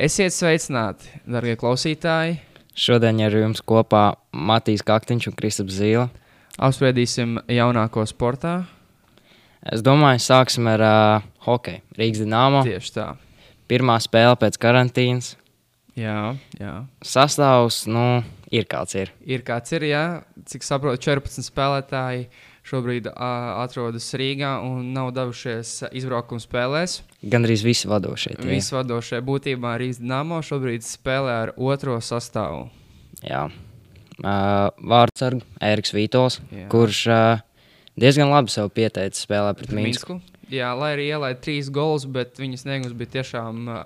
Esiet sveicināti, darbie klausītāji! Šodien ar jums kopā Matīs Kaktiņš un Kristaps Zīle. Apspriedīsim jaunāko sportā. Es domāju, sāksim ar uh, hokeju. Rīgas dīnāmo. Tieši tā. Pirmā spēle pēc karantīnas. Jā, jā. Sastāvs nu, ir kāds ir. Ir kāds ir, jā. Cik saprotu, 14 spēlētāji šobrīd atrodas Rīgā un nav devušies izbraukuma spēlēs. Gan arī visi vadošie. tie. Visi vadošie būtībā Rīgas dīnāmo šobrīd spēlē ar otro sastāvu. Jā. Uh, Vārdsargs Eriks Vītols, Jā. kurš uh, diezgan labi sev pieteicis spēlē pret Pret Minsku. Jā, lai arī ielaida trīs gols, bet viņa sniegums bija tiešām uh,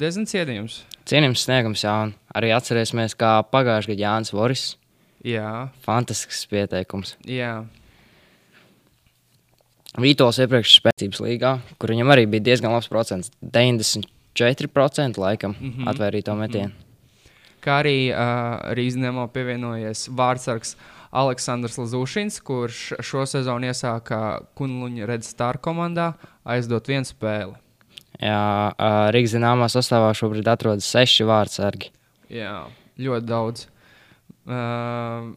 diezgan cienījams. Cienījams sniegums, jā. un Arī atcerēsimies, kā pagājušajā gadā Jānis Voris. Jā, Fantastisks pieteikums. jā. Vītols iepriekš spēcības līgā, kur viņam arī bija diezgan labs procents. 94% laikam mm Mhm. -hmm. atvērīto metienu. Kā arī uh, Rīznēmo pievienojies vārdsargs Aleksandrs Lazūšins, kurš šo sezonu iesāka Kunluņa Red Star komandā, aizdot vienu spēli. Jā, uh, Rīgas zināmā sastāvā šobrīd atrodas seši vārdsargi. Jā, ļoti daudz. Uh,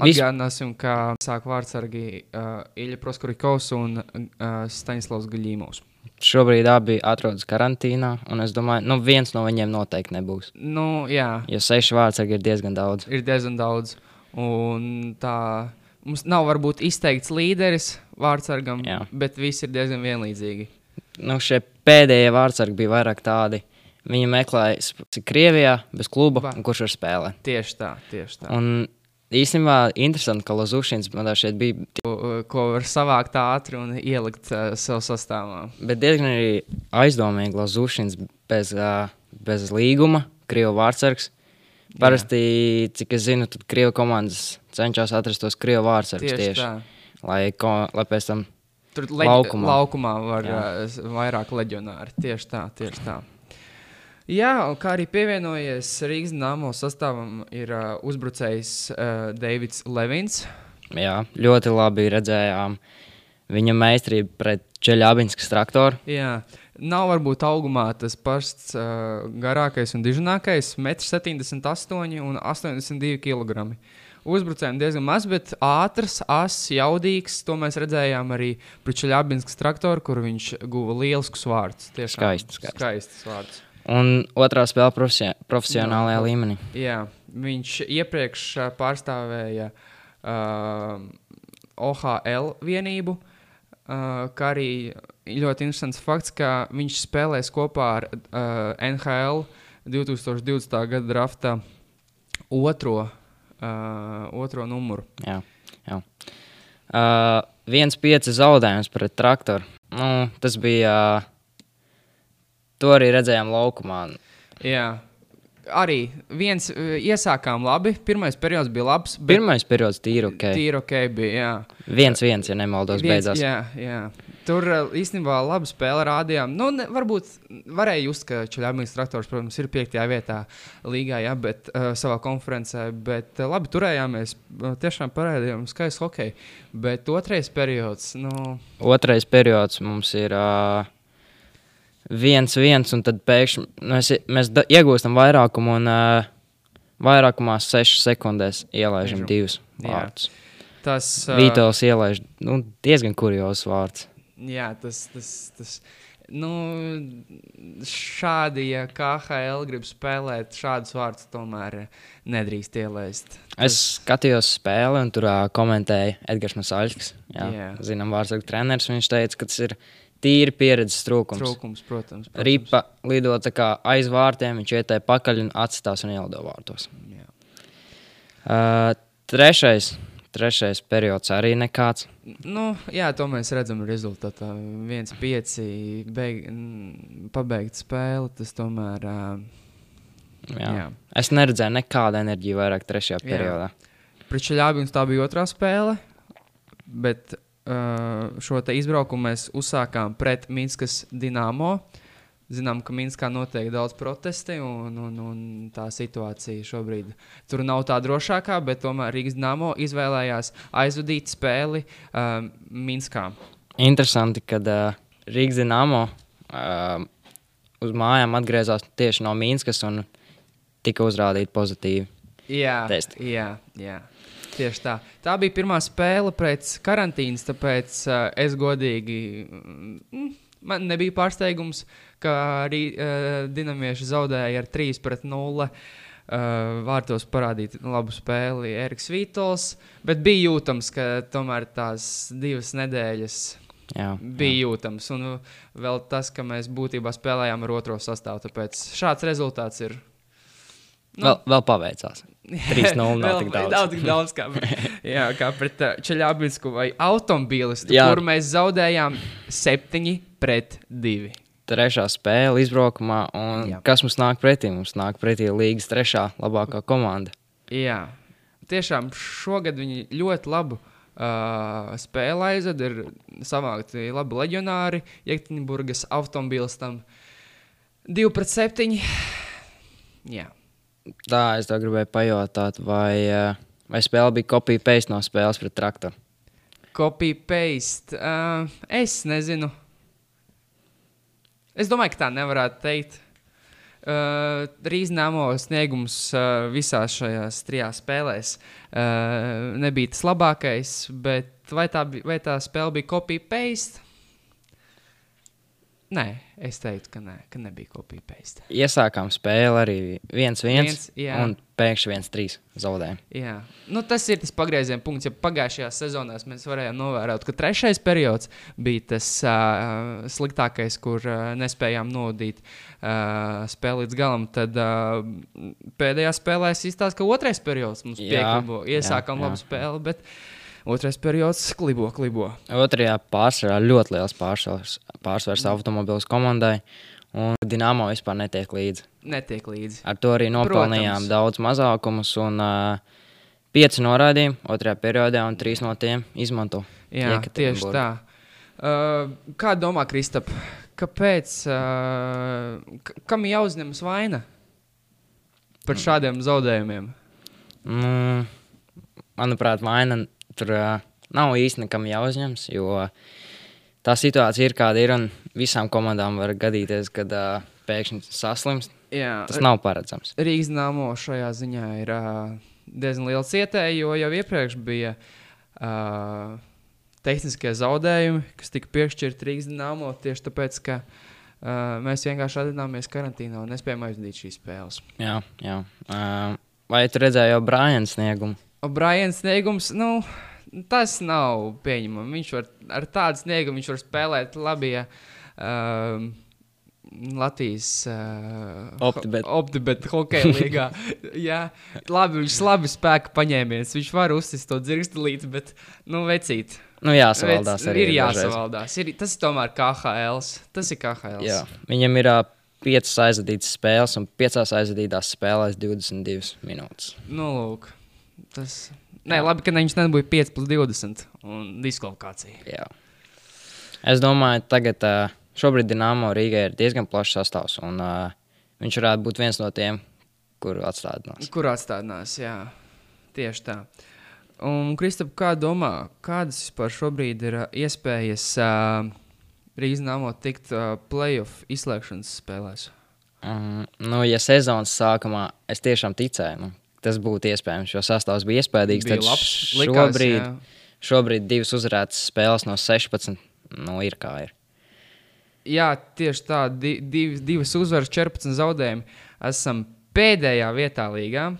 Atgādināsim, ka sāk vārdsargi uh, Ilja Proskurikovs un uh, Staņslavs Gaļīmovs. Šobrīd abi atrodas karantīnā, un es domāju, ka nu, viens no viņiem noteikti nebūs. Nu, jā, Jo seši vārdsargi ir diezgan daudz. ir diezgan daudz. Un tā mums nav varbūt izteikts līderis vārdsargam, Jā. bet visi ir diezgan vienlīdzīgi. Nu, šie pēdējie vārdsargi bija vairāk tādi. Viņi meklēja Krievijā, bez kluba, un kurš var spēlēt. Tieši tā, tieši tā. Un īstenībā interesanti, ka Lazušins man šeit bija Ko, var savākt ātri un ielikt uh, sev sastāvā. Bet diezgan arī aizdomīgi, ka Zušins bez, uh, bez līguma, krievu vārdsargs. Parasti, cik es zinu, tad krievu komandas cenšas atrast tos krievu vārdsargus Tieši, tieši, lai, ko, lai pēc tam. Tur leģ, Laukumā. laukumā var Jā. uh, vairāk leģionāri. Tieši tā, tieši tā. Jā, un kā arī pievienojies Rīgas nāmo sastāvam, ir uh, uzbrucējs uh, Deivids Levins. Jā, ļoti labi redzējām viņa meistarību pret Čeļabinskas traktoru. Jā, nav varbūt augumā tas pats uh, garākais un dižanākais - 1,78 m un 82 kg. Uzbrucējiem diezgan maz, bet ātrs, asa, jaudīgs. To mēs redzējām arī Pričaļabinskas traktoru, kur viņš guva lieliskus vārdus. Tiešām Skaisti, skaisti. Skaistus vārdus. Un otrā spēle profesia profesionālajā Jā. līmenī. Jā, viņš iepriekš ā, pārstāvēja uh, OHL vienību. Uh, kā arī ļoti interesants fakts, ka viņš spēlēs kopā ar uh, NHL 2020. gada drafta otro, uh, otro numuru. Jā, jā. Uh, viens pieci zaudējums pret traktoru. Nu, tas bija. Uh, to arī redzējām laukumā. Jā. Arī viens uh, iesākām labi. Pirmais periods bija labs. bet Pirmais periods tīri ok. Tīri ok bija. Jā. Viens, viens, ja nemaldos, Viens- beidzās. Jā, jā. Tur uh, īstenībā labi spēle rādījām. Nu, ne, varbūt varēja just, ka Čaļāmijas traktors, protams, ir piektajā vietā līgā, jā, bet uh, savā konferencē. Bet uh, labi turējāmies. Uh, tiešām parādījām skaistu hokeju. Bet otrais periods, nu, Otrais periods mums ir uh, viens, viens, un tad pēkšņi mēs, mēs da, iegūstam vairākumu, un uh, vairākumā sešas sekundēs ielaižam Laižam. divus vārdus. tas. Uh, Vītols ielaiž nu, diezgan kuriozs vārds. Jā, tas. tas, tas Nu, šādi, ja KHL grib spēlēt, šādus vārdus tomēr nedrīkst ielaist. Es skatījos spēli, un tur uh, komentēja Edgars Masaļskis. Jā, Jā. zinām, vārdsargu treneris. Viņš teica, ka tas ir tīri pieredzes trūkums. Trūkums, protams. protams. Ripa lido aiz vārtiem, viņš ietēja pakaļ un atstās un ielido vārtos. Jā. Uh, trešais, trešais periods arī nekāds. Nu, jā, to mēs redzam rezultātā. viens pieci beig, n- pabeigt spēli, tas tomēr. Uh, Jā. jā. Es neredzēju nekādu enerģiju vairāk trešajā Jā. periodā. Pričaļābi tā bija otrā spēle, bet šo te izbraukumu mēs uzsākām pret Minskas Dienāmo. Zinām, ka Minskā notiek daudz protesti, un, un, un tā situācija šobrīd tur nav tā drošākā, bet tomēr Rīgas Dienāmo izvēlējās aizvadīt spēli uh, Minskā. Interesanti, ka uh, Rīgas dīnāmo uh, uz mājām atgriezās tieši no Mīnskas un tika uzrādīti pozitīvi. Jā, Testi. jā, jā. Tieši tā. Tā bija pirmā spēle pēc karantīnas, tāpēc uh, es godīgi. Mm, man nebija pārsteigums, ka arī uh, dinamieši zaudēja ar 3 pret 0. Uh, vārtos parādīt labu spēli Eriks Vītols, bet bija jūtams, ka tomēr tās divas nedēļas Jā, bija jūtams. Un vēl tas, ka mēs būtībā spēlējām ar otro sastāvu. Tāpēc šāds rezultāts ir. Nu, vēl, vēl paveicās. 3-0 nav tik daudz. Nav tik daudz kā, jā, kā pret uh, Čeļābinsku vai automobīlistu, Jā. kur mēs zaudējām 7 pret 2. Trešā spēle izbraukumā, un Jā. Kas mums nāk pretī? Mums nāk pretī līgas trešā labākā komanda. Jā, tiešām šogad viņi ļoti labu uh, spēli aizved. Ir savākti labi leģionāri, Jektinburgas automobīlistam 2 pret 7. Jā. Tā es tev gribēju pajautāt, vai, eh, vai spēle bija kopija paste no spēles pret traktoru. Copy paste. Uh, es nezinu. Es domāju, ka tā nevarētu teikt. Uh, Rīznāmo sniegums uh, visās šajās trijās spēlēs uh, nebija tas labākais, bet vai tā, vai tā spēle bija copy paste? Nē, es teiktu, ka, nē, ka nebija copy paste. Iesākām spēli arī 1-1, Viens, jā. un pēkšņi 1-3 zaudējām. Jā, nu, tas ir tas pagrieziena punkts. Ja pagājušajā sezonā mēs varējām novērot, ka trešais periods bija tas uh, sliktākais, kur uh, nespējām nodīt uh, spēli līdz galam. Tad uh, pēdējā spēlē es izstāstīju, ka otrais periods mums pieklibo. Iesākām jā, labu jā. spēli, bet otrais periods klibo, klibo. Otrajā pārsvarā ļoti liels pārsvars, pārsvars automobiles komandai, un Dienāmo vispār netiek līdzi. Netiek līdzi. Ar to arī nopelnījām Protams. daudz mazākumus, un uh, pieci noraidījumi otrajā periodā, un trīs no tiem izmanto. Jā, tieši tā. Uh, kā domā, Kristap, kāpēc, uh, kam jāuzņemas vaina par šādiem zaudējumiem? Nu, manuprāt, vaina tur uh, nav īsti nekam jāuzņemas, jo tā situācija ir kāda ir, un visām komandām var gadīties, kad uh, pēkšņi saslimst. Jā, Tas nav paredzams. Rīgas nāmo šajā ziņā ir uh, diezgan liela cietēja, jo jau iepriekš bija uh, tehniskie zaudējumi, kas tika piešķirti Rīgas nāmo tieši tāpēc, ka uh, mēs vienkārši atradāmies karantīnā un nespējām aizdīt šīs spēles. Jā, jā. Uh, vai tu redzēji jau Brian sniegumu? Brians sniegums, nu, tas nav pieņemami. Viņš var ar tādu sniegumu viņš var spēlēt labi. Ja, um, Latvijas uh, Optibet. optibet hokeja līgā. Jā, labi, viņš labi spēka paņēmies. Viņš var uzsist to dzirkstelīti, bet, nu, vecīt. Nu, jāsavaldās Vec, arī. ir jāsavaldās. Ir, tas ir tomēr KHL. Tas ir KHL. Jā. Viņam ir uh, piecas aizvadītas spēles, un piecās aizvadītās spēlēs 22 minūtes. Nu, lūk. Tas. Nē, labi, ka viņš nebija 5 plus 20 un diskvalifikācija. Jā. Es domāju, tagad šobrīd Dienāmo Rīgā ir diezgan plašs sastāvs, un uh, viņš varētu būt viens no tiem, kuru atstādinās. Kur atstādinās, jā. Tieši tā. Un, Kristap, kā domā, kādas vispār šobrīd ir iespējas uh, Rīgas nāmot tikt uh, playoff izslēgšanas spēlēs? Um, nu, ja sezonas sākumā es tiešām ticēju, nu, tas būtu iespējams, jo sastāvs bija iespējams. Bija labs, likās, šobrīd, jā. šobrīd divas uzvarētas spēles no 16. Nu, ir kā ir. Jā, tieši tā, di div, divas uzvaras, 14 zaudējumi. Esam pēdējā vietā līgā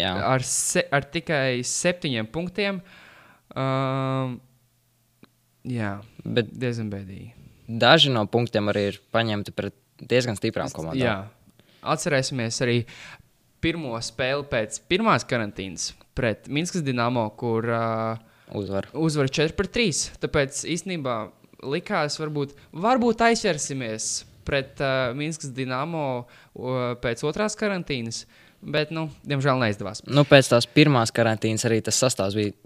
ar, se, ar tikai septiņiem punktiem. Um, jā, bet diezgan bēdīgi. daži no punktiem arī ir paņemti pret diezgan stiprām komandām. Jā. Atcerēsimies arī pirmo spēli pēc pirmās karantīnas pret Minskas Dienāmo, kur uh, Uzvar. uzvar 4 pret 3. Tāpēc īstenībā likās, varbūt, varbūt aizķersimies pret uh, Minskas Dienāmo uh, pēc otrās karantīnas, bet, nu, diemžēl neizdevās. Nu, pēc tās pirmās karantīnas arī tas sastāvs bija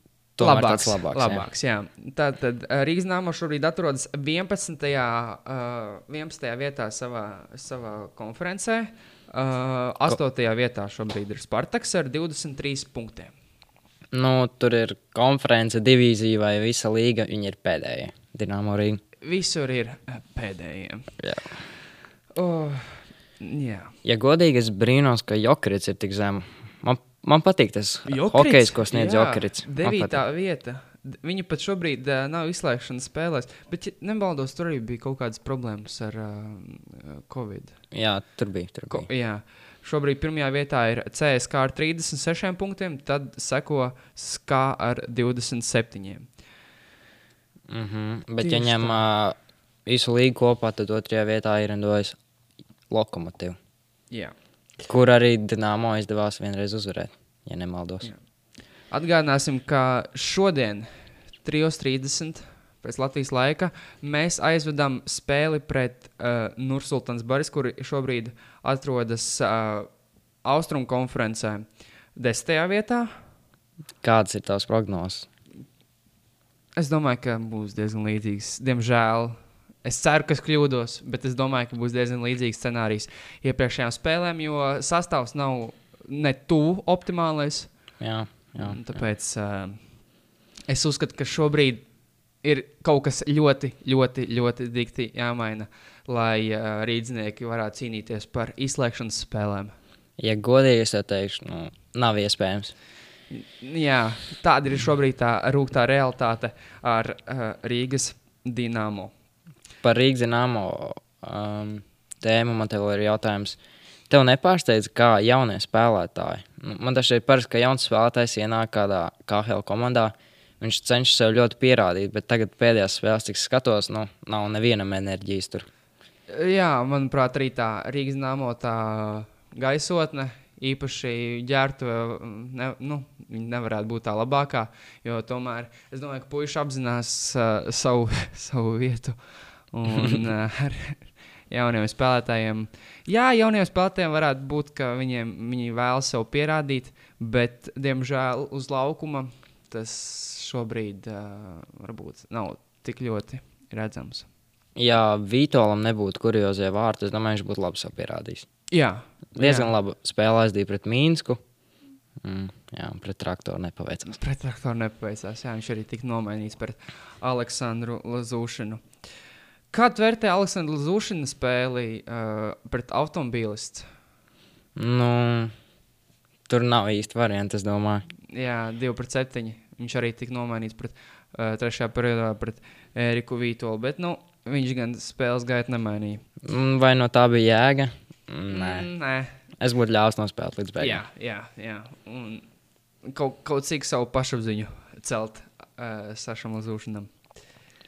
labāks. labāks, labāks jā. Tātad uh, Rīgas Nāmo šobrīd atrodas 11. Uh, 11. vietā savā, savā konferencē. Uh, 8. vietā šobrīd ir Spartaks ar 23 punktiem. Nu, tur ir konference, divīzija vai visa līga. Viņi ir pēdējie. Dienāmo Rīga. Visur ir uh, pēdējie. Jā. Oh, jā. Ja godīgi, es brīnos, ka Jokrits ir tik zem. Man, man patīk tas hokejs, ko sniedz Jokrits. Devītā vieta. Viņa pat šobrīd uh, nav izslēgšanas spēlēs, bet, ja nebaldos, tur arī bija kaut kādas problēmas ar uh, Covid. Jā, tur bija. Tur Ko, bija. jā. Šobrīd pirmajā vietā ir CSK ar 36 punktiem, tad seko SKA ar 27. Mm -hmm. Bet, ja Tieši ņem uh, visu līgu kopā, tad otrajā vietā ir rindojas Lokomotīva, Jā. kur arī Dienāmo izdevās vienreiz uzvarēt, ja nemaldos. Jā. Atgādināsim, ka šodien, 3.30 pēc Latvijas laika, mēs aizvedam spēli pret uh, Nursultānas Baris, kur šobrīd atrodas uh, Austrumu konferencē, desmitajā vietā. Kādas ir tavas prognozes? Es domāju, ka būs diezgan līdzīgs. Diemžēl es ceru, ka es kļūdos, bet es domāju, ka būs diezgan līdzīgs scenārijs iepriekšējām spēlēm, jo sastāvs nav ne tuvu optimālais. Jā, jā. Tāpēc uh, es uzskatu, ka šobrīd ir kaut kas ļoti, ļoti, ļoti dikti jāmaina, lai uh, rīznieki varētu cīnīties par izslēgšanas spēlēm. Ja godīgi, es tev teikšu, nu, nav iespējams. Jā, tāda ir šobrīd tā rūktā realitāte ar uh, Rīgas dīnāmo. Par Rīgas zināmo um, tēmu man te vēl ir jautājums. Tev nepārsteidz, kā jaunie spēlētāji. Nu, Man tas ir parasti, ka jauns spēlētājs ienāk kādā KL komandā. Viņš cenšas sev ļoti pierādīt, bet tagad pēdējās spēlēs, cik skatos, nu, nav nevienam enerģijas tur. Jā, manuprāt, arī tā Rīgas dīnāmo tā gaisotne. Īpaši ģērbta, ne, nu, viņa nevarētu būt tā labākā. Tomēr es domāju, ka puikas apzinās uh, savu, savu vietu. Un uh, jauniem spēlētājiem, jā, jauniem spēlētājiem varētu būt, ka viņiem, viņi vēlas sev pierādīt, bet, diemžēl, uz laukuma tas šobrīd uh, varbūt nav tik ļoti redzams. Ja Vitolam nebūtu kuriozie vārti, es domāju, viņš būtu labi sev pierādījis. Jā, Diezgan jā. labi spēlē aizdīja pret Mīnsku. Mm, jā, pret traktoru nepaveicās. Pret traktoru nepaveicās. Jā, viņš arī tika nomainīts par Aleksandru Lazūšanu. Kā tu vērtē Aleksandru Lazūšanu spēli uh, pret automobīlistu? Nu, tur nav īsti variantu, es domāju. Jā, 2 pret 7. Viņš arī tika nomainīts pret uh, trešajā periodā pret Eriku Vītolu, bet nu, viņš gan spēles gaitu nemainīja. Mm, Vai no tā bija jēga? Mm, Nē, nē. es būtu ļāvis nospēlēt līdz Jā, beigām. jā, jā. Un kaut, kaut cik savu pašapziņu celt uh, Sašam Lazūšanam.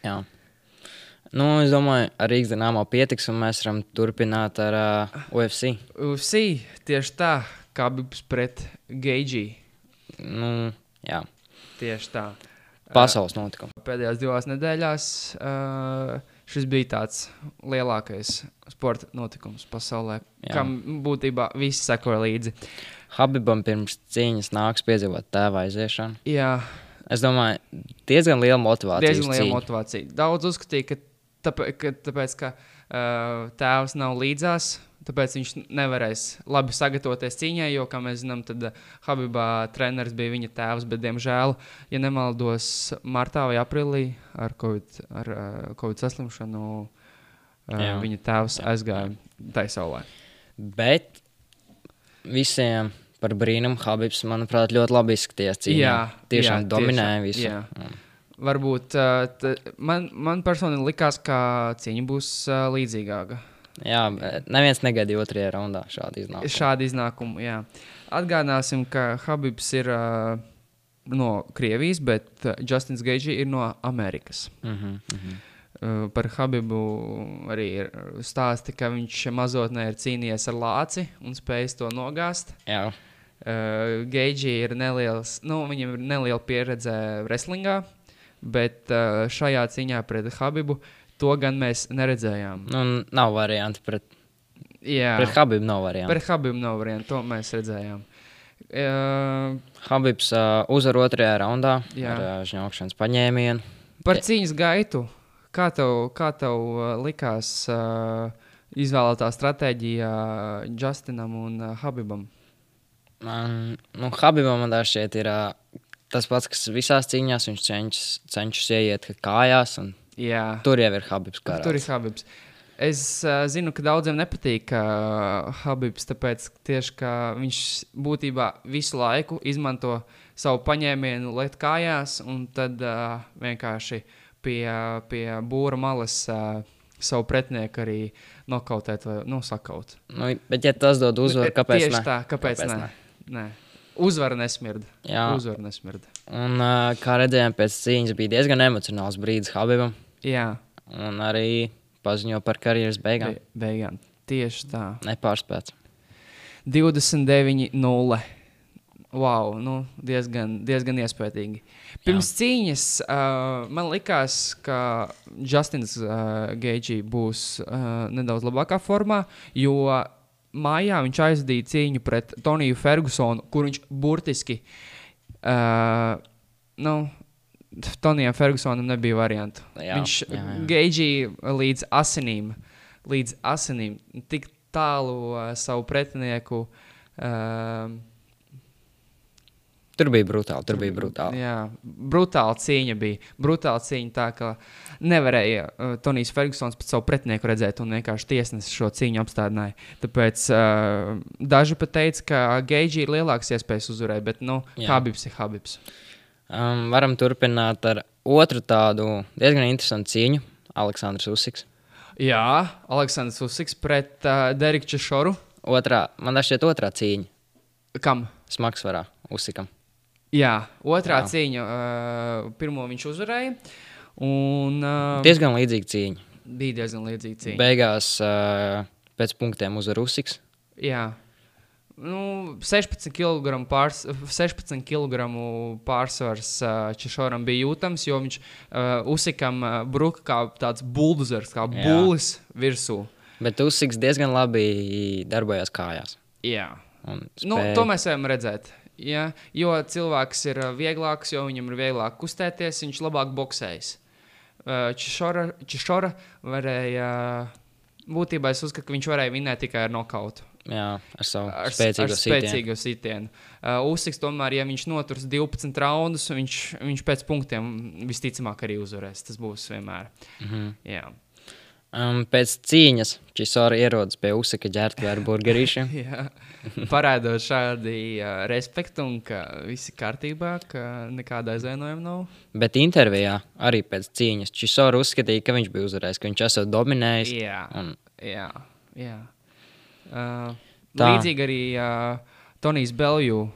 Jā. Nu, es domāju, ar Rīgas dīnāmo pietiks, un mēs varam turpināt ar uh, UFC. UFC tieši tā, kā bija pret Geidži. Nu, jā, Tieši tā. pasaules notikums. Pēdējās divās nedēļās uh, šis bija tāds lielākais sporta notikums pasaulē, Jā. kam būtībā visi sekoja līdzi. Habibam pirms cīņas nāks piedzīvot tēva aiziešanu. Jā, Es domāju, diezgan liela motivācija. diezgan liela motivācija. Daudz uzskatīja, ka, tāpēc, ka, tāpēc, ka uh, tēvs nav līdzās. Tāpēc viņš nevarēs labi sagatavoties cīņai, jo, kā mēs zinām, tad Habibā treneris bija viņa tēvs. Bet, diemžēl, ja nemaldos, martā vai aprīlī ar Covid, ar, uh, COVID saslimšanu uh, Jā. viņa tēvs aizgāja taisaulē. Bet visiem par brīnumu Habibs, manuprāt, ļoti labi izskatījās cīņā. Jā, tiešām jā, dominēja tiešām, visu. jā. Un- Varbūt t- man, man personīgi likās, ka cīņa būs līdzīgāka. Jā, neviens negaidīja otrajā raundā šādu iznākumu. Šādi iznākumi, jā. Atgādināsim, ka Habibs ir uh, no Krievijas, bet Justins Geidži ir no Amerikas. Mm -hmm, mm -hmm. Uh, par Habibu arī ir stāsti, ka viņš mazotnē ir cīnījies ar lāci un spējis to nogāzt. Jā, Uh, Geidži ir neliels, nu, viņam ir neliela pieredze wrestlingā, bet uh, šajā cīņā pret Habibu to gan mēs neredzējām. nu, nav variantu pret, Jā, pret Habibu. Nav variantu. par Habibu nav variantu, to mēs redzējām. Uh, Habibs uh, uzvar otrajā raundā Jā. ar uh, žņaukšanas paņēmienu. Par cīņas gaitu. Kā tev, kā tev uh, likās uh, izvēlētā stratēģija Justinam un uh, Habibam? Man, nu, Habibam man šķiet ir uh, tas pats, kas visās cīņās. Viņš cenšas, cenšas ieiet kājās, un Jā, tur jau ir Habibs. tur ir. Habibs. Es uh, zinu, ka daudziem nepatīk uh, Habibs, tāpēc tieši ka viņš būtībā visu laiku izmanto savu paņēmienu, liet kājās, un tad uh, vienkārši pie, pie būra malas uh, savu pretinieku arī nokautēt vai nosakaut. Nu, bet, ja tas dod uzvaru, kāpēc? Tieši ne? tā, kāpēc, kāpēc ne? ne? Uzvara nesmirda. Jā. Uzvara nesmirda. Un, kā redzējām, pēc cīņas bija diezgan emocionāls brīdis Habibam. Jā. Un arī paziņo par karjeras beigām. Be beigām. Tieši tā. Nepārspēts. 29-0. Wow, nu, diezgan, diezgan iespaidīgi. Pirms Jā. cīņas uh, man likās, ka Justins uh, Geidžī būs uh, nedaudz labākā formā, jo mājā viņš aizdīja cīņu pret Toniju Fergusonu, kur viņš burtiski. Uh, nu, Tonijam Fergusonam nebija variantu. Jā, viņš jā, jā. Geidžīja līdz asinīm, līdz asinīm, tik tālu uh, savu pretinieku. Uh, Tur bija brutāli. Tur bija brutāli. Jā, brutāla cīņa bija. Brutāla cīņa tā, ka nevarēja uh, Tonijs Fergusons pēc savu pretinieku redzēt, un vienkārši tiesnesis šo cīņu apstādināja. Tāpēc uh, daži pat teica, ka Geidži ir lielāks iespējas uzvarēt, bet nu, Jā. Habibs ir Habibs. Um, varam turpināt ar otru tādu diezgan interesantu cīņu. Aleksandrs Usiks. Jā, Aleksandrs Usiks pret uh, Deriku Češoru. Otrā, man šķiet, otrā cīņa. Kam? Smagsvarā Usikam. Jā, otrā Jā. Cīņa. Uh, pirmo viņš uzvarēja. Un, uh, Diezgan līdzīga cīņa. bija diezgan līdzīga cīņa. Beigās uh, pēc punktiem uzvar Usiks. Jā. Nu, 16 kg, pārs, 16 kg pārsvars uh, Češoram bija jūtams, jo viņš uh, uzsikam uh, bruka kā tāds buldozers, kā Jā. būlis virsū. Bet Usiks diezgan labi darbojās kājās. Jā. un Nu, spēja- to mēs varam redzēt. Ja? Jo cilvēks ir uh, vieglāks, jo viņam ir vieglāk kustēties, viņš labāk boxējas. Uh, Čišora, Čišora varēja, būtībā es uzskatu, ka viņš varēja vinēt tikai ar nokautu. Jā, ar savu ar, spēcīgu ar spēcīgu sitienu. Uh, Usiks tomēr, ja viņš noturs 12 raundus, viņš, viņš pēc punktiem visticamāk arī uzvarēs. Tas būs vienmēr. Mhm. Jā, Um, pēc cīņas Čisora ierodas pie ar burgerīšiem. Jā. parādot šādi uh, respektu un ka viss ir kārtībā, ka nekāda aizvainojuma nav. Bet intervijā arī pēc cīņas Čisora uzskatīja, ka viņš bija uzvarējis, ka viņš esot dominējis. Jā, Un, jā. jā. Uh, Tā. līdzīgi arī uh, Tonijs Belju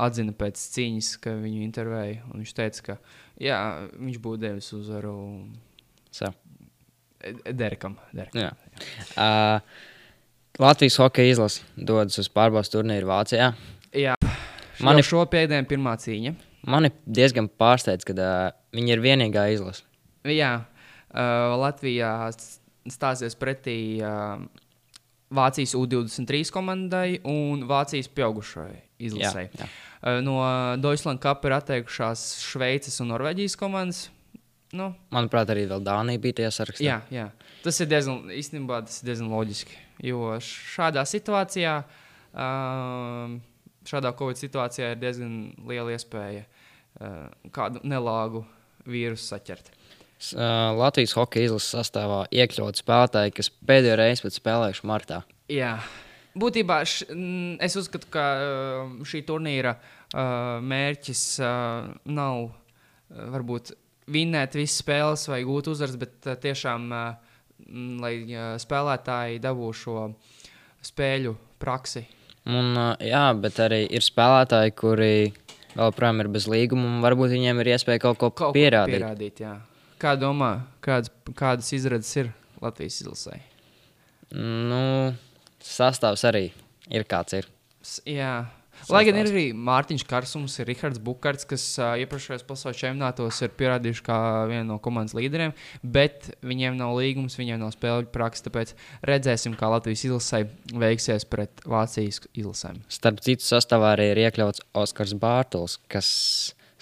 atzina pēc cīņas, ka viņu intervēja. un Viņš teica, ka jā, viņš būtu devis uzvaru so, Derekam. Derekam. jā. uh, Latvijas hokeja izlase dodas uz pārbaudas turnīru Vācijā. Jā, Man man ir- ir šo pēdējo pirmā cīņa. Mani diezgan pārsteidz, ka uh, viņi ir vienīgā izlase. Jā, uh, Latvijā stāsies pretī uh, Vācijas U23 komandai un Vācijas pieaugušajai izlasē. jā. Uh, no Deutschland Cup ir atteikušās Šveices un Norvēģijas komandas. Nu, Manuprāt, arī vēl Dānija bija tajā sarakstā. jā, jā, tas ir diezgan, īstenībā, tas ir diezgan loģiski. Jo šādā situācijā, šādā Covid situācijā ir diezgan liela iespēja kādu nelāgu vīrusu saķert. Latvijas hokeja izlases sastāvā iekļaut spēlētāji, kas pēdējo reizi pēc spēlējuši martā. Jā. Būtībā š, es uzskatu, ka šī turnīra mērķis nav varbūt vinnēt visas spēles vai gūt uzvaras, bet uh, tiešām, uh, lai uh, spēlētāji dabū šo spēļu praksi. Un, uh, jā, bet arī ir spēlētāji, kuri vēl joprojām ir bez līguma, un varbūt viņiem ir iespēja kaut ko Kaut pierādīt. pierādīt jā. Kā domā, kādas, kādas izredzes ir Latvijas izlasē? Nu, sastāvs arī ir kāds ir. S- Jā. Lai gan ir arī Mārtiņš Kārsums, ir Rahards Bukārts, kas uh, iepriekšējos pasaules čempionātos ir pierādījuši kā viena no komandas līderiem, bet viņiem nav līgums, viņiem nav spēļu praksa. Tāpēc redzēsim, kā Latvijas izlasē veiksies pret Vācijas izlasēm. Starp citu, sastāvā arī ir iekļauts Oskars Bārtaļs, kas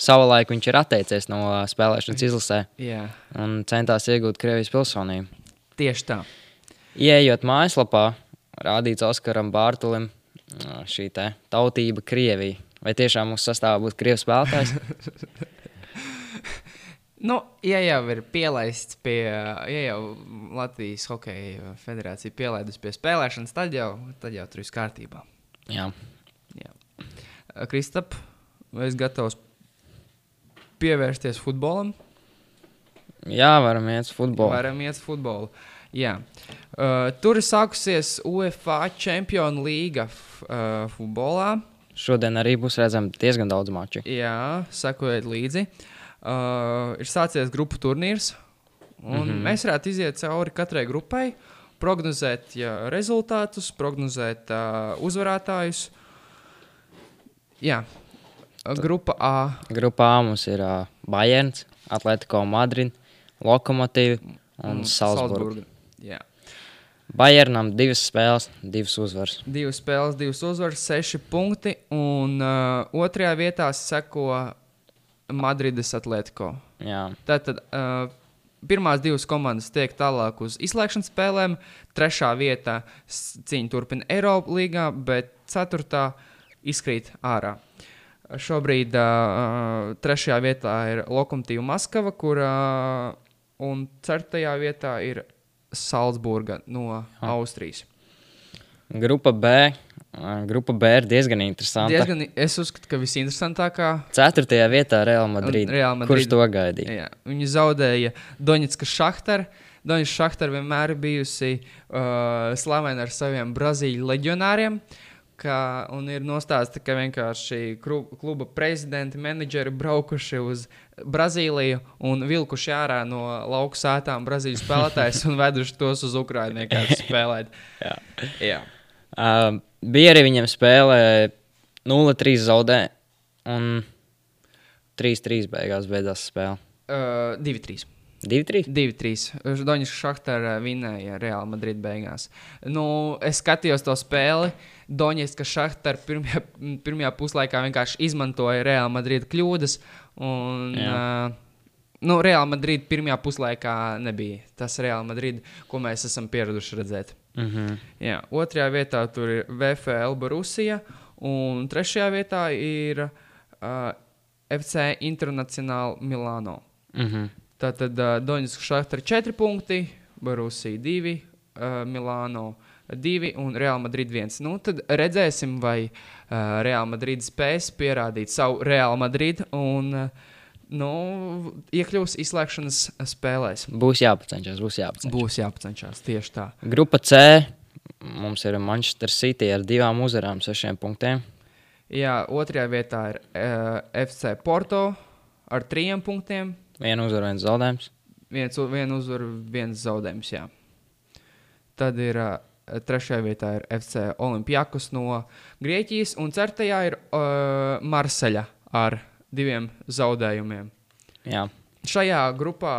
savulaik viņš ir atteicies no spēlēšanas izlasē Jā, un centās iegūt Krievijas pilsonību. tieši tā. Iejot mājaslapā, rādīts Oskaram Bārtaļam šī te tautība Krievija. Vai tiešām mūsu sastāvā būtu Krievijas spēlētājs? Nu, ja jau ir pielaists pie, ja jau Latvijas Hokeja federācija pielaidus pie spēlēšanas, tad jau, tad jau tur viss kārtībā. Jā. Jā. Kristap, vai esi gatavs pievērsties futbolam? Jā, varam iet uz futbolu. Varam iet uz futbolu. Jā. Uh, tur ir sākusies UEFA līga f- uh, futbolā. Šodien arī būs redzams diezgan daudz maču. Jā, sekojiet līdzi. Uh, ir sācies grupu turnīrs. Un mm -hmm. Mēs varētu iziet cauri katrai grupai, prognozēt ja, rezultātus, prognozēt uh, uzvarētājus. Jā, Uh, grupa A. Grupā A mums ir uh, Bayerns, Atletico Madrid, Lokomotīva un Salzburga. Jā. Bayernam divas spēles, divas uzvaras. Divas spēles, divas uzvaras, seši punkti. Un uh, otrajā vietā seko Madrides Atletico. Jā, Tātad uh, pirmās divas komandas tiek tālāk uz izslēgšanas spēlēm, trešā vietā cīņa turpina Eiropas līgā, bet ceturtā izkrīt ārā. Šobrīd uh, trešajā vietā ir Lokomotīva Maskava, kur uh, un ceturtajā vietā ir Salzburga no Austrijas. grupa B. Grupa B ir diezgan interesanta. Diezgan... Es uzskatu, ka visinteresantākā Ceturtajā vietā Real Madrid. Real Kurš Madrid. to gaidīja? Jā, viņi zaudēja Doņetskas Šahtaru. Doņetskas Šahtaru vienmēr bijusi uh, slavena ar saviem brazīļu leģionāriem. Kā, un ir nostāstīts, ka vienkārši kluba prezidenti, menedžeri braukuši uz Brazīliju un vilkuši ārā no lauka sētām Brazīlijas spēlētājus un veduši tos uz vienkārši spēlēt. Jā. Jā. Uh, bija arī viņam spēlē 0-3 zaudē un 3-3 beigās beidzās spēle. Uh, 2-3. 2-3. 2-3. Doņš Šachtara vinēja Real Madrid beigās. Nu, es skatījos to spēli. Doņš Šachtara pirmajā, pirmajā puslaikā vienkārši izmantoja Real Madrid kļūdas. Un, uh, nu, Real Madrid pirmajā puslaikā nebija tas Real Madrid, ko mēs esam pieraduši redzēt. Mm -hmm. Jā, otrajā vietā tur ir VFL Borusija, un trešajā vietā ir uh, FC Internacionāla Milāno. Mm -hmm. Tātad uh, Donetska Šahtar 4 punkti, Borusija 2, uh, Milāno 2 un Real Madrid 1. Nu, tad redzēsim, vai uh, Real Madrid spēs pierādīt savu Real Madrid un uh, nu, iekļūs izslēgšanas spēlēs. Būs jāpacenšas, būs jāpacenšas. Būs jāpacenšas tieši tā. Grupa C. Mums ir Manchester City ar divām uzvarām, sešiem punktiem. Jā, otrajā vietā ir uh, FC Porto ar trim punktiem. Viena uzvara, viens zaudējums. Viens, u- viena uzvara, viens zaudējums. Jā. Tad ir uh, trešajā vietā ir FC Olimpijakos no Grieķijas, un ceturtajā ir uh, Marseļa ar diviem zaudējumiem. Jā, Šajā grupā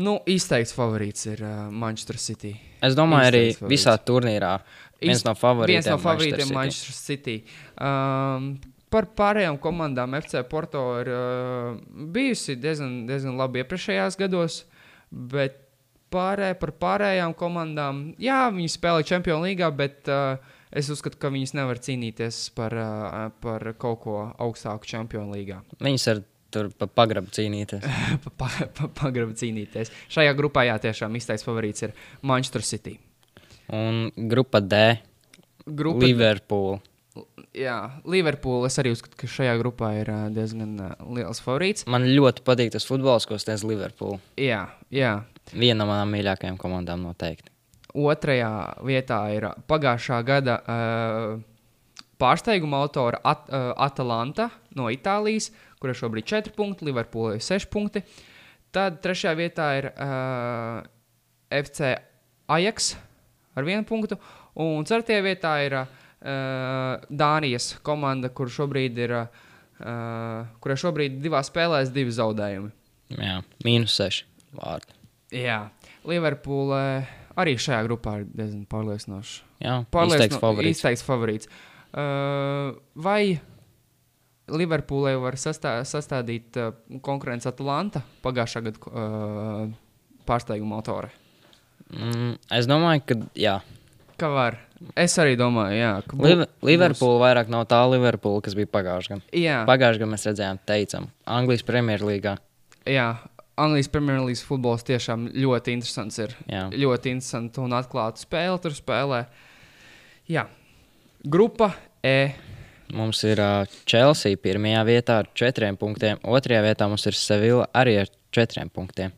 nu, izteikts favorīts ir uh, Manchester City. es domāju, arī Izteikts favorīts. visā turnīrā. Viens Iz- no favorītiem. Viens no favorītiem Manchester Manchester City. Um, par pārējām komandām FC Porto ir uh, bijusi diezgan, diezgan labi iepriekšējās gados, bet pārē, par pārējām komandām, jā, viņi spēlē Champions League, bet uh, es uzskatu, ka viņas nevar cīnīties par, uh, par kaut ko augstāku Champions League. Viņus ar tur pa pagrabu cīnīties. pa, pa, pa, Pagraba cīnīties. Šajā grupā, jā, tiešām izteikts favorīts ir Manchester City. Un grupa D. Grupa, Liverpool. Jā, Liverpoola. Es arī uzskatu, ka šajā grupā ir ā, diezgan liels favorīts. Man ļoti patīk tas futbols, ko sniedz Liverpool. Jā, jā. Viena no manām mīļākajām komandām noteikti. Otrajā vietā ir pagājušā gada uh, pārsteiguma autora At, uh, Atalanta no Itālijas, kurai šobrīd ir 4 punkti, Liverpoola ir 6 punkti. Tad trešajā vietā ir uh, FC Ajax ar 1 punktu, un ceturtajā vietā ir uh, Dānijas komanda, kur šobrīd ir, uh, kurai šobrīd divās spēlēs divi zaudējumi. Jā, mīnus seši vārdi. Jā, Liverpoola arī šajā grupā ir diezgan pārliecinoši. Jā, Pārliecino- izteikts favorīts. Izteikts favorīts. Uh, vai Liverpoolai var sastā, sastādīt uh, konkurenci Atlanta pagājušā gada uh, pārsteiguma autore? Mm, es domāju, ka jā. Kā var? Es arī domāju, jā, ka Liv Liverpool vairāk nav tā Liverpool, kas bija pagājušajā gadā. Pagājušajā gadā mēs redzējām, teicam, Anglijas Premjerlīgā. jā, Anglijas Premjerlīgas futbols tiešām ļoti interesants. Ir Jā. ļoti interesanti un atklāta spēle tur spēlē. Jā, grupa E. Mums ir uh, Chelsea pirmajā vietā ar četriem punktiem. Otrajā vietā mums ir Sevilla arī ar četriem punktiem.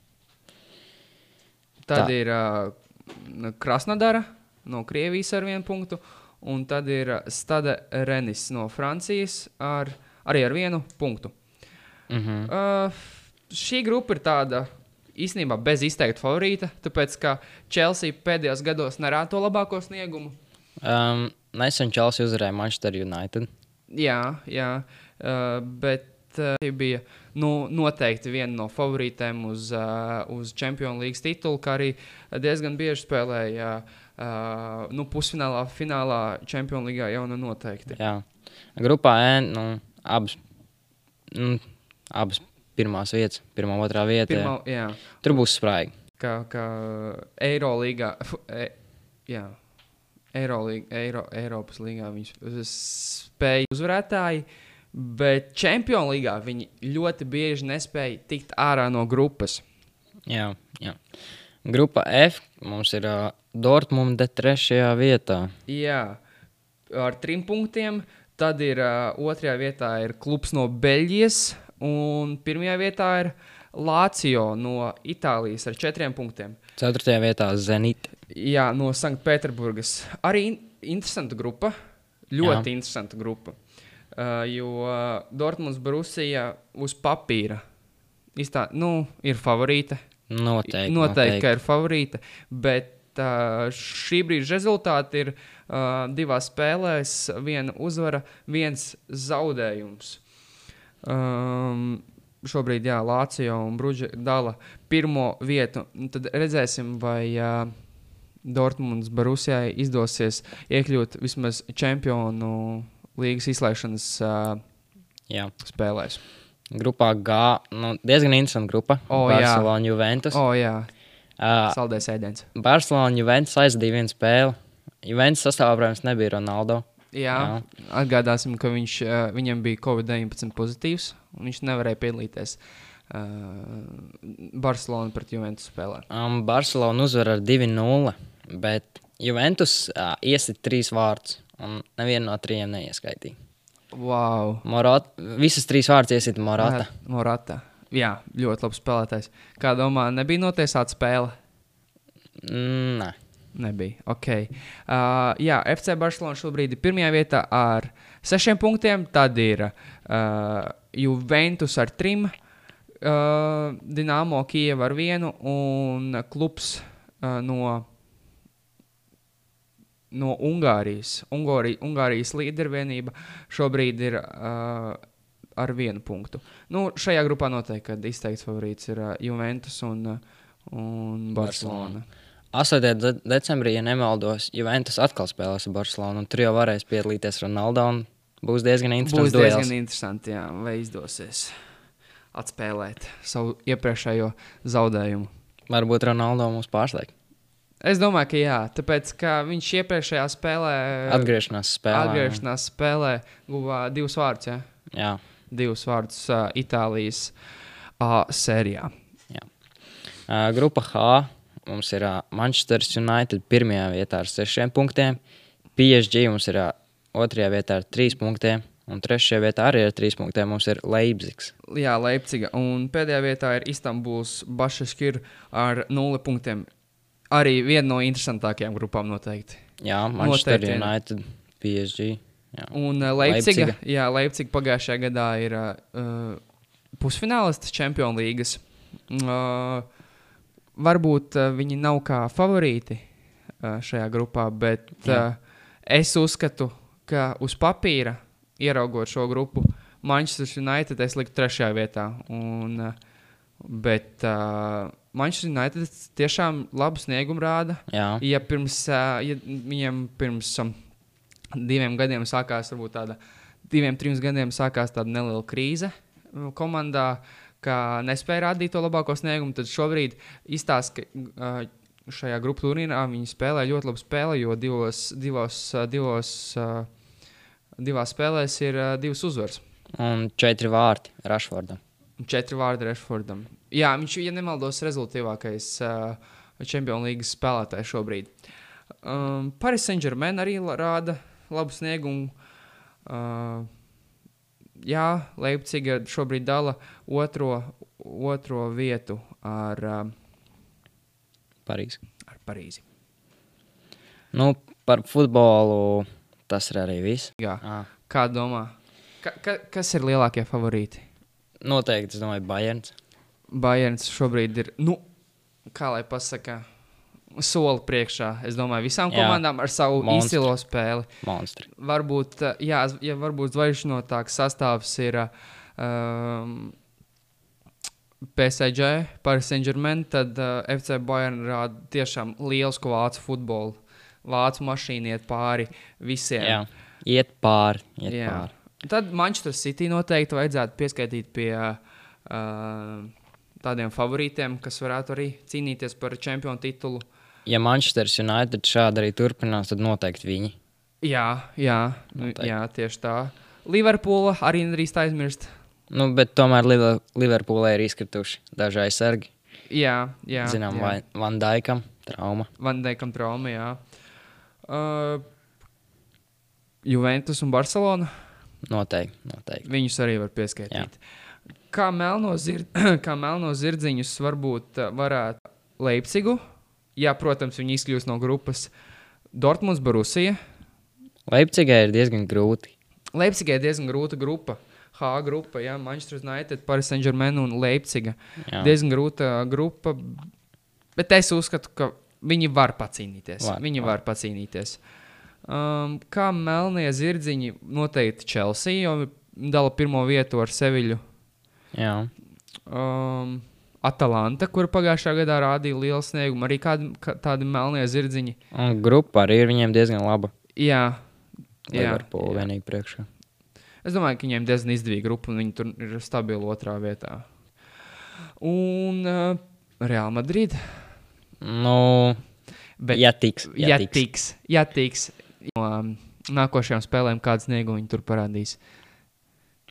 Tad Tā. ir uh, Krasnodara no Krievijas ar vienu punktu, un tad ir Stade Renis no Francijas ar, arī ar vienu punktu. Mm -hmm. Uh, šī grupa ir tāda īstenībā bez izteikta favorīta, tāpēc ka Chelsea pēdējos gados nerāda to labāko sniegumu. um, nesen Chelsea uzvarēja Manchester United. Jā, jā uh, bet uh, bija nu, noteikti viena no favorītēm uz, uh, uz Champions League titulu, kā arī diezgan bieži spēlēja uh, nu, pusfinālā, finālā Champions League jau nu noteikti. Jā. Grupā E nu, abas, nu, abas pirmās vietas, pirmā, otrā vieta. Pirmā, Pirmā... jā, Tur būs spraigi. kā, kā Eirolīgā. E, jā. Eirolīga, Eiro, Eiropas līnijā viņi spēja uzvarētāji, bet Champions League viņi ļoti bieži nespēja tikt ārā no grupas. Jā, jā. Grupa F mums ir uh, Dortmunde trešajā vietā. Jā, ar trim punktiem. Tad ir uh, otrajā vietā ir klubs no Beļģijas, un pirmajā vietā ir Lācijo no Itālijas ar četriem punktiem. Ceturtajā vietā Zenit. Jā, no Sanktpēterburgas. Arī in interesanta grupa. Ļoti Jā. interesanta grupa. Uh, jo uh, Dortmunds Brusija uz papīra iztā, nu, ir favorīta. Noteikti. Noteikti, ka ir favorīta. Bet uh, šī brīža rezultāti ir uh, divās spēlēs. Viena uzvara, viens zaudējums. Um, šobrīd jā, Lācija un Brūģa dala pirmo vietu. Tad redzēsim, vai uh, Dortmunds Barusijai izdosies iekļūt vismaz čempionu līgas izslēgšanas uh, Jā. spēlēs. Grupā G. Nu, diezgan interesanta grupa. O, jā. Barcelona, Juventus. O, jā, Uh, saldēs ēdiens. Barcelona, Juventus aizdīja vienu spēli. Juventus sastāvā, protams, nebija Ronaldo. Jā, jā. atgādāsim, ka viņš, viņam bija Covid-19 pozitīvs. un Viņš nevarēja piedalīties uh, Barcelona pret Juventus spēlē. Um, Barcelona uzvar ar 2-0, bet Juventus uh, iesit trīs vārdus, un nevienu no trijiem neieskaitīja. Wow! Morata, visas trīs vārdas iesit Morata. Morata. Jā, ļoti labs spēlētājs. Kā domā, nebija notiesāta spēle? Nē, Nebija. Okay. Uh, jā, FC Barcelona šobrīd ir pirmajā vietā ar sešiem punktiem. Tad ir uh, Juventus ar trim, uh, Dienāmo Kijava ar vienu un klubs uh, no, no Ungārijas. Ungārija, Ungārijas līdervienība šobrīd ir uh, ar vienu punktu. Nu, šajā grupā noteikti izteikts favorīts ir uh, Juventus un, uh, un Barcelona. 8. de decembrī, ja nemaldos, Juventus atkal spēlēs ar Barcelonu, un tur jau varēs piedalīties Ronaldo. un Būs diezgan interesants. Būs duels. diezgan interesanti, jā, vai izdosies atspēlēt savu iepriekšējo zaudējumu. Varbūt Ronaldo mums pārsteigts. Es domāju, ka jā, tāpēc ka viņš iepriekšējā spēlē, Atgriešanās spēlē. atgriešanās spēlē guva divus vārdus, jā, Jā, divus vārdus uh, Itālijas uh, sērijā. Uh, grupa H mums ir uh, Manchester United pirmajā vietā ar sešiem punktiem. PSG mums ir uh, otrajā vietā ar trīs punktiem. Un trešajā vietā arī ar trīs punktiem mums ir Leipzigs. Jā, Leipziga. Un pēdējā vietā ir Istanbuls Bašaskir ar nulli punktiem. Arī viena no interesantākajām grupām noteikti. Jā, Manchester Noteikti. United, PSG. Jā. Un uh, Leipziga, Leipziga. jā, Leipziga pagājušajā gadā ir uh, pusfinālists Champions League. Uh, varbūt uh, viņi nav kā favorīti uh, šajā grupā, bet uh, es uzskatu, ka uz papīra, ieraugot šo grupu, Manchester United es liktu trešajā vietā. Un, uh, bet uh, Manchester United tiešām labu sniegumu rāda. Jā. Ja pirms, ā, ja viņiem pirms um, diviem gadiem sākās, varbūt tāda, diviem, trim gadiem sākās tāda neliela krīze mm, komandā, kā nespēja rādīt to labāko sniegumu, tad šobrīd izstāsta, ka ā, šajā grupu turnīrā viņi spēlē ļoti labu spēli, jo divos, divos, divos, ā, divās spēlēs ir ā, divas uzvaras. Un četri vārti Rašfordam. četri vārdi Rešfordam. Jā, viņš ir, ja nemaldos, rezultātīvākais uh, Champions League spēlētājs šobrīd. Um, Paris Saint-Germain arī rāda labu sniegumu. Uh, jā, Leipziga šobrīd dala otro, otro vietu ar, uh, Parīzi. ar Parīzi. Nu, par futbolu tas ir arī viss. Jā. À, Kā domā? Ka, ka, kas ir lielākie favorīti? noteikti, es domāju, Bayerns. Bayerns šobrīd ir, nu, kā lai pasakā, soli priekšā. Es domāju, visām Jā. komandām ar savu Monstri. izcilo spēli. Monstri. Varbūt, uh, jā, ja varbūt zvaigžņotāks sastāvs ir um, PSG, Paris Saint-Germain, tad uh, FC Bayern rāda tiešām lielu vācu futbolu. Vācu mašīna iet pāri visiem. Jā. Iet pāri. Iet Jā. pāri. Tad Manchester City noteikti vajadzētu pieskaitīt pie uh, tādiem favorītiem, kas varētu arī cīnīties par čempionu titulu. Ja Manchester United šādi arī turpinās, tad noteikti viņi. Jā, jā, nu, Noteikti. jā tieši tā. Liverpoola arī nedrīkst aizmirst. Nu, bet tomēr Liver- Liverpoolē ir izkrituši daži aizsargi. Jā, jā. Zinām, jā. Van Dijkam trauma. Vandekam trauma, jā. Uh, Juventus un Barcelona. Noteikti. noteikti. Viņus arī var pieskaitīt. Kā melno, zird, kā melno zirdziņus varbūt uh, varētu Leipzigu. Jā, protams, viņi izkļūst no grupas Dortmunds, Borusija. Leipzigai ir diezgan grūti. Leipzigai ir diezgan grūta grupa. H grupa, jā, Manchester United, Paris Saint-Germain un Leipziga. Jā. Diezgan grūta grupa, bet es uzskatu, ka viņi var pacīnīties. Var, viņi var, var. pacīnīties. Um, kā melnie zirdziņi noteikti Chelsea, jo dala pirmo vietu ar Seviļu. Jā. Um, Atalanta, kur pagājušā gadā rādīja lielu sniegumu, arī kādi, kā, tādi melnie zirdziņi. Un grupa arī ir viņiem diezgan laba. Jā, jā, Liverpool jā. vienīgi priekšā. Es domāju, ka viņiem diezgan izdevīga grupa, un viņi tur ir stabili otrā vietā. Un uh, Real Madrid. Nu, Bet, ja tiks. ja tiks, ja tiks no um, nākošajām spēlēm, kādas sniegumu viņi tur parādīs.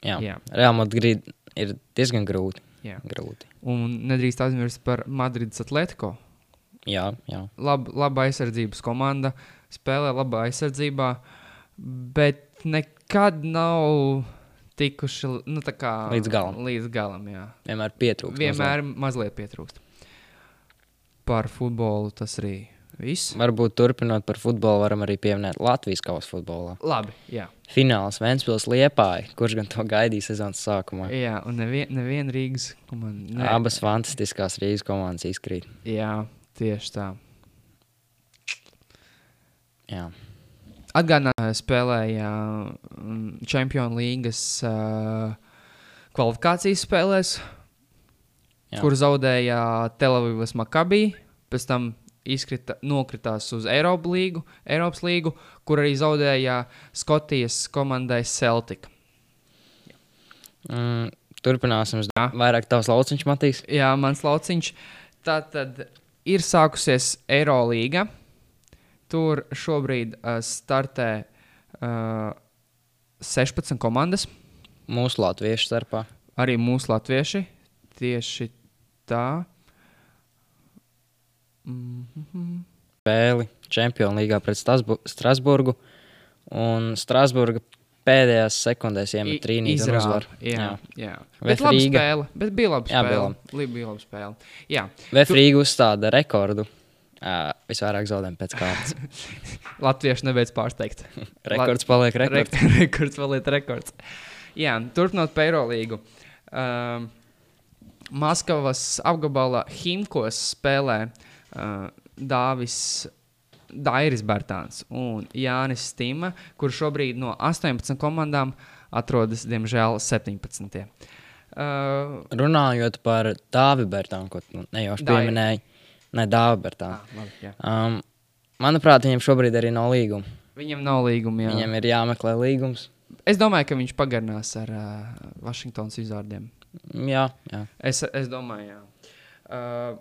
Jā. Jā. Real Madrid ir diezgan grūti. Jā. grūti. Un nedrīkst aizmirst par Madrides Atletico. Jā, jā. Lab, laba aizsardzības komanda, spēlē labā aizsardzībā, bet nekad nav tikuši nu, kā, Līdz galam. Līdz galam jā. Vienmēr pietrūkst. Vienmēr mazliet pietrūkst. Par futbolu tas arī viss. Varbūt turpinot par futbolu, varam arī pieminēt Latvijas kausa futbolā. Labi, jā. Fināls Vēnspils Liepāja, kurš gan to gaidīja sezonas sākumā. jā un neviena nevien Rīgas komanda. Ne. Abas fantastiskās Rīgas komandas izkrīt. Jā, tieši tā. Jā. Atgādināju, spēlēja mm, Champions League uh, kvalifikācijas spēlēs, Jā. kur zaudēja Telavivas Makabī, pēc tam izkrita, nokritās uz Eiropas līgu, Eiropas līgu, kur arī zaudēja Skotijas komandai Celtic. Mm, turpināsim. Jā. Vairāk tavs lauciņš, Matīs. Jā, mans lauciņš. Tā tad ir sākusies Eirolandā. Tur šobrīd uh, startē uh, 16 komandas, Mūsu latviešu starpā. arī mūsu latvieši. Tieši tā. Mm Spēli Champions League pret Strasbu- Strasburgu. Un Strasburga pēdējās sekundēs iemet trīnīti un uzvar. Jā, jā. Bet Bet laba Rīga- spēle. Bet bija laba Jā, bija spēle. Li- Bija laba spēle. Jā, Vēf Rīga uzstāda rekordu. Uh, visvairāk zaudējumu pēc kārtas. Latvieši nebeidz pārsteigt. Rekords paliek rekords. Re rekords paliek rekords. Jā, turpinot Eirolīgu. Um, Maskavas apgabala Himkos spēlē uh, Dāvis Dairis Bērtāns un Jānis Stīma, kurš šobrīd no 18 komandām atrodas, diemžēl, 17. Uh, Runājot par Dāvidu Bertānu, ko tu nejauši pieminēji. Nē, Dāvidu Bertānu. ah. Um, manuprāt, viņam šobrīd arī nav līguma. Viņam nav līguma. Jā. Viņam ir jāmeklē līgums. Es domāju, ka viņš pagarinās ar uh, Vašingtonas izvārdiem. Jā, jā. Es, es domāju, jā. Uh,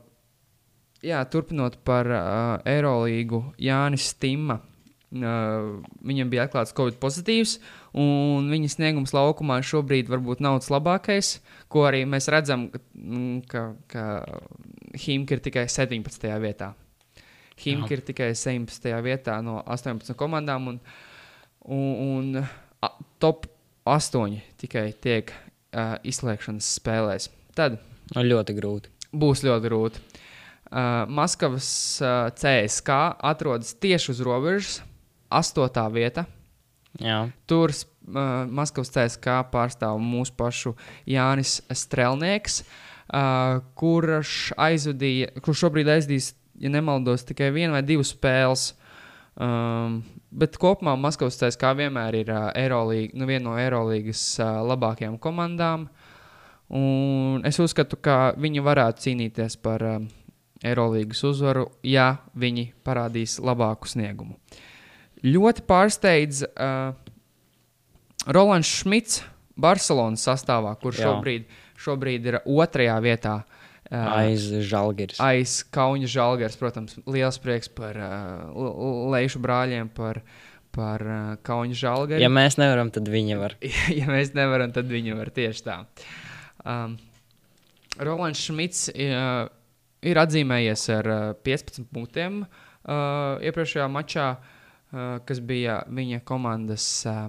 jā, turpinot par uh, Eirolīgu, Jānis Stīma Uh, viņam bija atklāts Covid pozitīvs, un viņa sniegums laukumā šobrīd varbūt nav tas labākais, ko arī mēs redzam, ka, mm, ka, ka Himka ir tikai 17. vietā. Himka ir tikai 17. vietā no 18 komandām, un, un, un a, top 8 tikai tiek uh, izslēgšanas spēlēs. Tad Nu, ļoti grūti. būs ļoti grūti. Uh, Maskavas uh, CSK atrodas tieši uz robežas, astotā vieta. Jā, Tur uh, Maskavas CSK pārstāv mūsu pašu Jānis Strelnieks, uh, kurš aizvadīja, kurš šobrīd aizdīs, ja nemaldos, tikai vienu vai divas spēles. Um, bet kopumā Maskavas CSK vienmēr ir uh, Eirolīga, nu, viena no Eirolandes uh, labākajām komandām. Un es uzskatu, ka viņi varētu cīnīties par uh, Eirolandes uzvaru, ja viņi parādīs labāku sniegumu. Ļoti pārsteidz uh, Rolands Šmits Barcelonas sastāvā, kurš šobrīd, šobrīd ir otrajā vietā. Uh, aiz žēlgiris. aiz Kauņa žēlgars, protams, liels prieks par uh, Leišu brāļiem, par, par uh, Kauņa žēlgaru. Ja mēs nevaram, tad viņa var. ja mēs nevaram, tad viņi var tieši tā. Um, Rolands Šmits uh, ir atzīmējies ar uh, 15 punktiem uh, iepriekšējā mačā, uh, kas bija viņa komandas uh,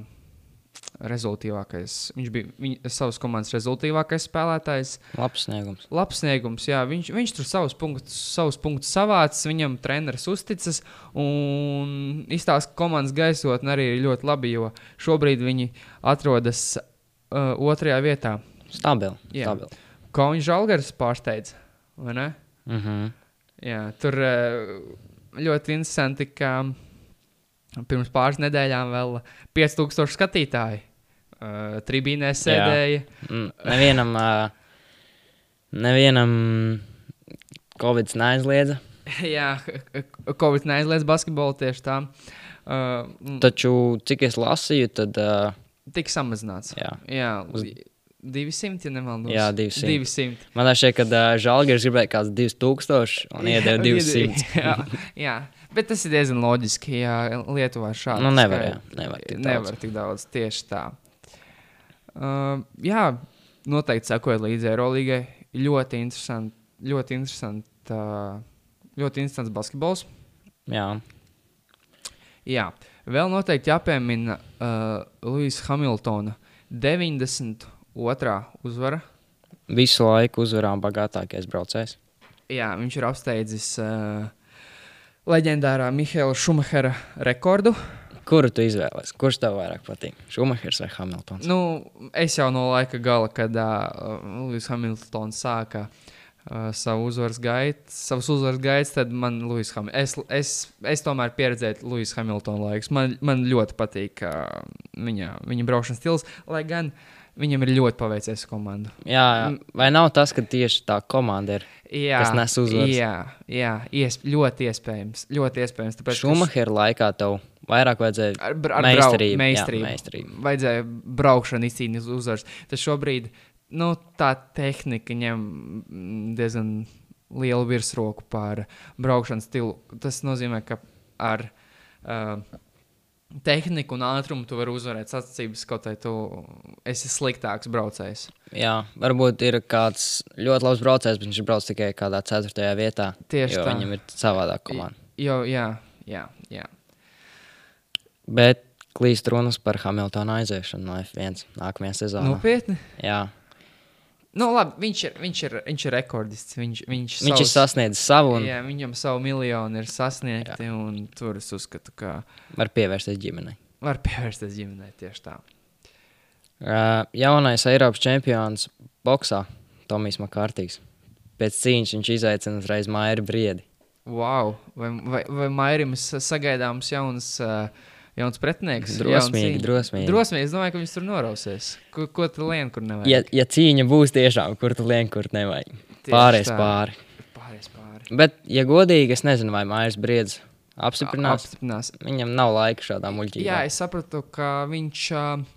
rezultātīvākais. Viņš bija viņa, savas komandas rezultātīvākais spēlētājs. Labs sniegums. Labs sniegums, jā. Viņš, viņš tur savus punktus, savus punktus savācis, viņam treneris uzticas. Un izstāsta, ka komandas gaisotne arī ir ļoti labi, jo šobrīd viņi atrodas uh, otrajā vietā. Stabili. Stabili. Kaunis Žalgars pārsteidz, vai ne? Mm -hmm. Jā, tur uh, ļoti interesanti, ka pirms pāris nedēļām vēl 5000 skatītāji uh, tribīnē sēdēja. Mm, Nevienam, ā, nevienam Covid neaizliedza. Jā, Covid neaizliedz basketbolu tieši tā. Uh, Taču, cik es lasīju, tad uh, Tik samazināts. jā. Jā, Uz- 200, ja nemaldos. Jā, 200. 200. man liekas, ka uh, Žalgiris gribēja kaut kāds 2000 un iedeva 200. jā, jā, bet tas ir diezgan loģiski. Jā, Lietuvā šādi Nu, nevar, jā, nevar tik nevar tik daudz. Tieši tā. Uh, jā, noteikti sekojot līdzi Eirolangai. Ļoti interesanti. Ļoti interesanti. Uh, ļoti interesants basketbols. Jā, Jā, vēl noteikti jāpiemina uh, Luisa Hamiltona 92. uzvara. visu laiku uzvarām bagātākais braucējs. Jā, viņš ir apsteidzis uh, leģendārā Mihaila Šumahera rekordu. Kuru tu izvēlēsies? Kurš tev vairāk patīk? Šumahers vai Hamiltons? Nu, es jau no laika gala, kad uh, Luis Hamiltons sāka uh, savu uzvaras gaitu, savus uzvaras gaitas, tad man Luis Ham es, es, es tomēr pieredzēju Luis Hamiltona laikus. Man, man ļoti patīk uh, viņa, viņa braukšanas stils, lai gan viņam ir ļoti paveicies komandu. Jā, jā. vai nav tas, ka tieši tā komanda ir Jā, Kas nes uzvaras. Jā, jā iesp ļoti iespējams. Ļoti iespējams tāpēc, Šumahera laikā tev vairāk vajadzēja? Ar, ar Meistarību, meistarību, jā, meistarību. Vajadzēja braukšanu izcīnīt uz uzvaras. Tas šobrīd nu, tā tehnika ņem mm, diezgan lielu virsroku pār braukšanas stilu. Tas nozīmē, ka ar uh, tehniku un ātrumu tu vari uzvarēt sacensības, kaut arī tu esi sliktāks braucējs. Jā, varbūt ir kāds ļoti labs braucējs, bet viņš ir braucis tikai kādā ceturtajā vietā. Tieši tā. Viņam ir savādāk komanda. Jo, jā, jā, jā. Bet klīst runas par Hamiltona aiziešanu no F1 nākamajā sezonā. Nopietni. Jā, Nu, labi, viņš ir, viņš ir, viņš ir rekordists. Viņš, viņš, viņš ir sasniedzis savu un Jā, viņam savu miljonu ir sasniegti, tur es uzskatu, ka var pievērsties ģimenei. var pievērsties ģimenei tieši tā. Uh, jaunais Eiropas čempions boxā, Tomijs Makārtīgs. Pēc cīņas viņš izaicina uzreiz Maiju Briedi. Wow! Vai, vai, vai Mairim sa- sagaidāms jauns, uh, jauns pretinieks? Drosmīgi, cīņa? drosmīgi. Drosmīgi, es domāju, ka viņš tur norausies. Ko, ko tu lien, kur nevajag? Ja, ja cīņa būs tiešām, kur tu lien, kur nevajag. Tieši Pārējais tā. pāri. Pārējais pāri. Bet, ja godīgi, es nezinu, vai Maijas Briedis apstiprinās. Apstiprinās. Viņam nav laika šādām Jā, muļķībām. es sapratu, ka viņš uh,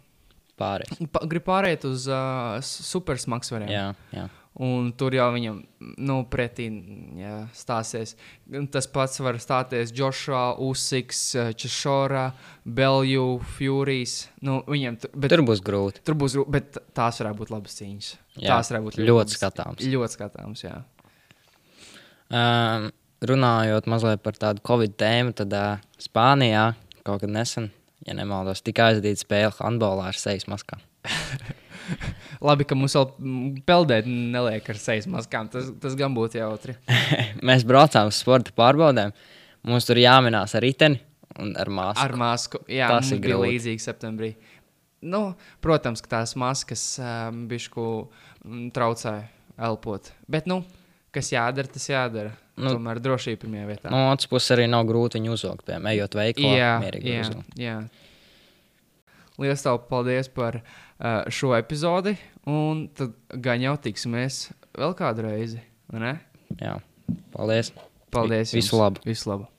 Pārējais. pa, grib pāriet uz uh, supersmagsvariem. Jā, jā. Un tur jau viņam nu, pretī jā, stāsies. Tas pats var stāties Joshua, Usiks, Češorā, Belju, Furijas. Nu, viņam, bet, Tur būs grūti. tur būs, grū- bet tās varētu būt labas cīņas. Jā, tās varētu būt ļoti labas- skatāms. Ļoti skatāms, jā. Um, runājot mazliet par tādu covid tēmu, tad uh, Spānijā kaut kad nesen, ja nemaldos, tika aizdīta spēle handbolā ar sejas maskām. Labi, ka mums vēl peldēt neliek ar sejas maskām. Tas, tas gan būtu jautri. Mēs braucām uz sporta pārbaudēm. Mums tur jāminās ar riteni un ar māsu. Ar masku. Jā, Tas ir grūti. līdzīgi septembrī. Nu, protams, ka tās maskas um, bišku mm, traucē elpot. Bet, nu, kas jādara, tas jādara. Nu, Tomēr drošība pirmajā vietā. No otras puses, arī nav grūti viņu uzvilkt. Piemēram, ejot veikalā, jā, jā, uzvilkt. jā. Lielas paldies par šo epizodi. Un tad gan jau tiksimies vēl kādu reizi. Jā, paldies. Paldies! Visu jums. labu. Visu labu!